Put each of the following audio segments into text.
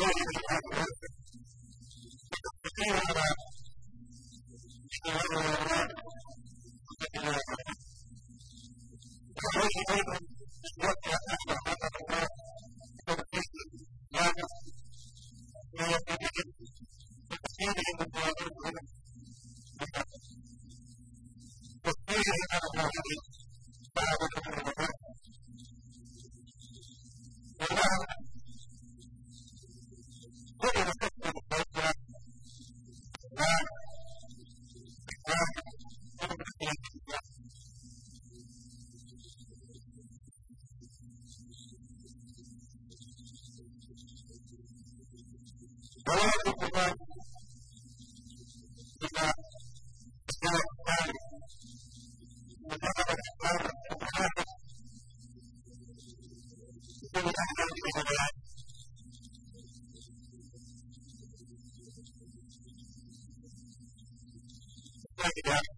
I'm Thank you.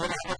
Arizona.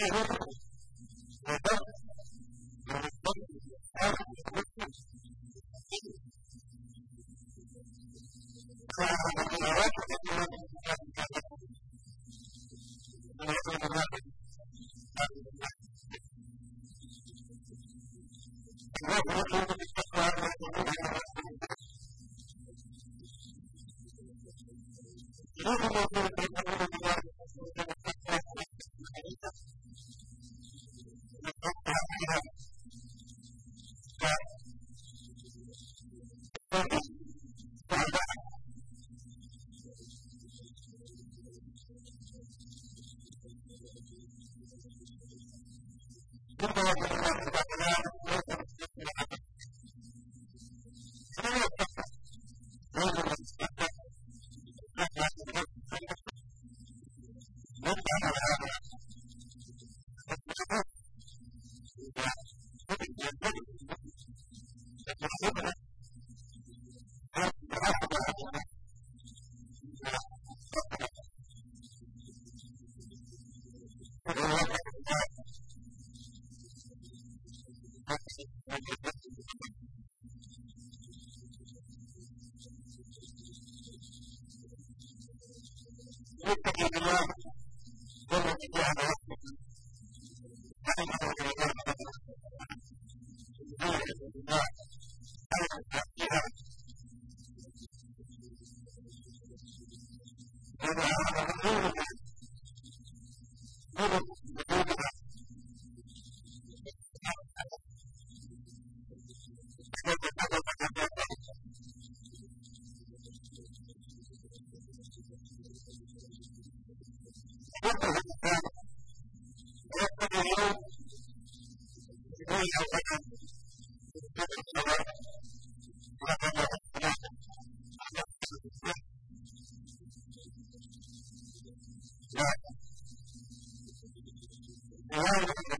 Yeah. وعلمنا But,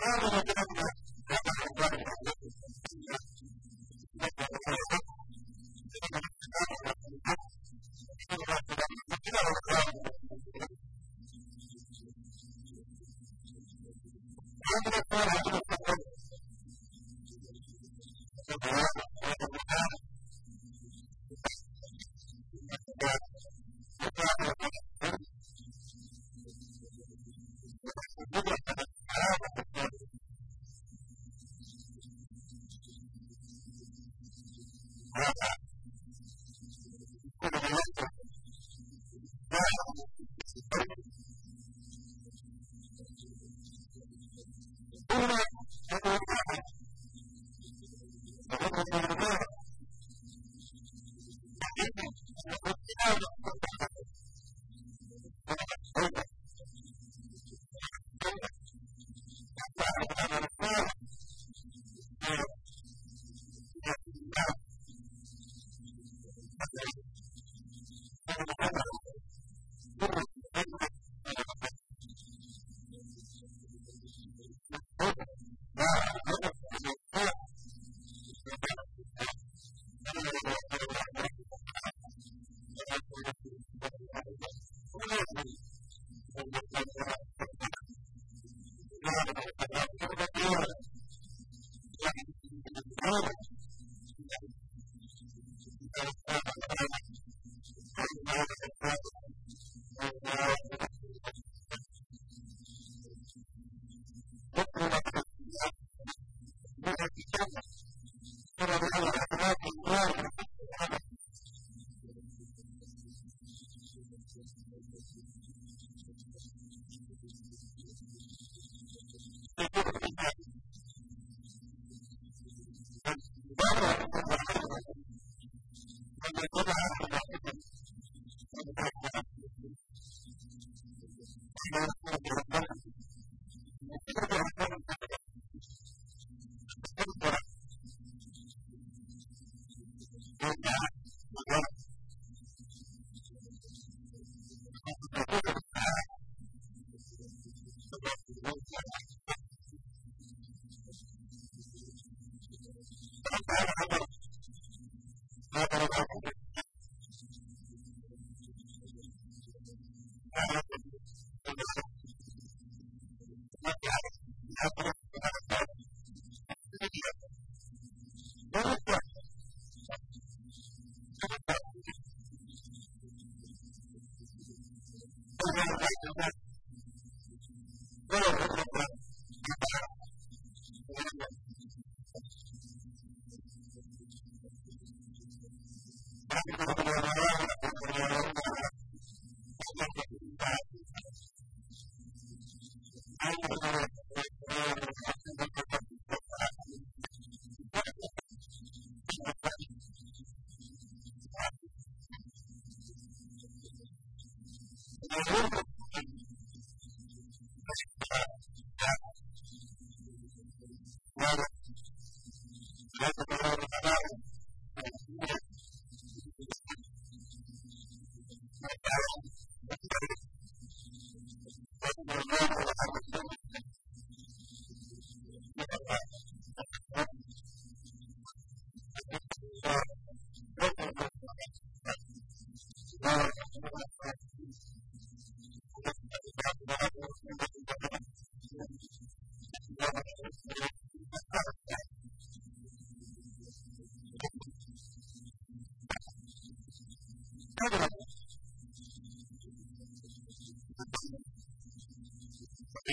ما مرضنا Thank you. Thank you.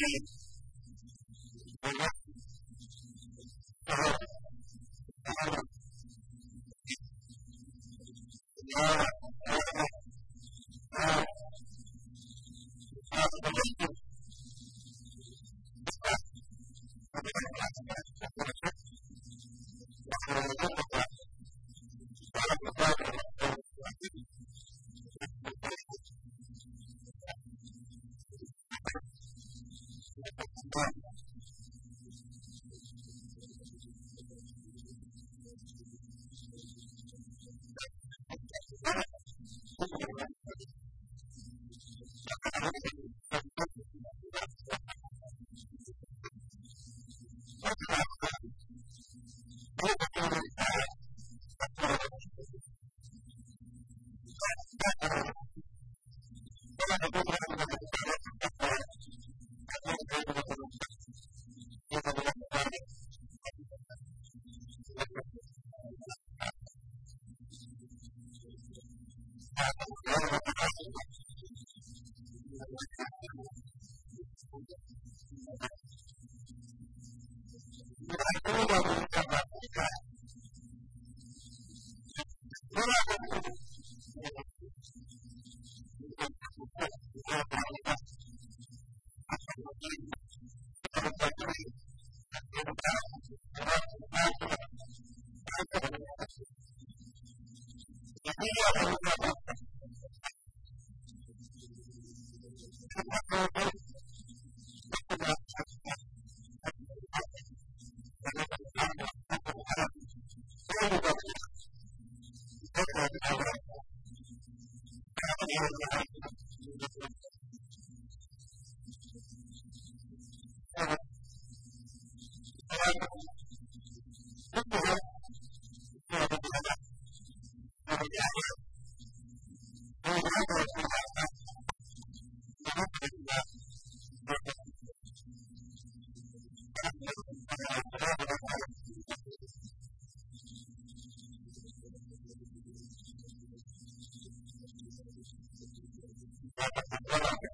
Thank you.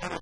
out of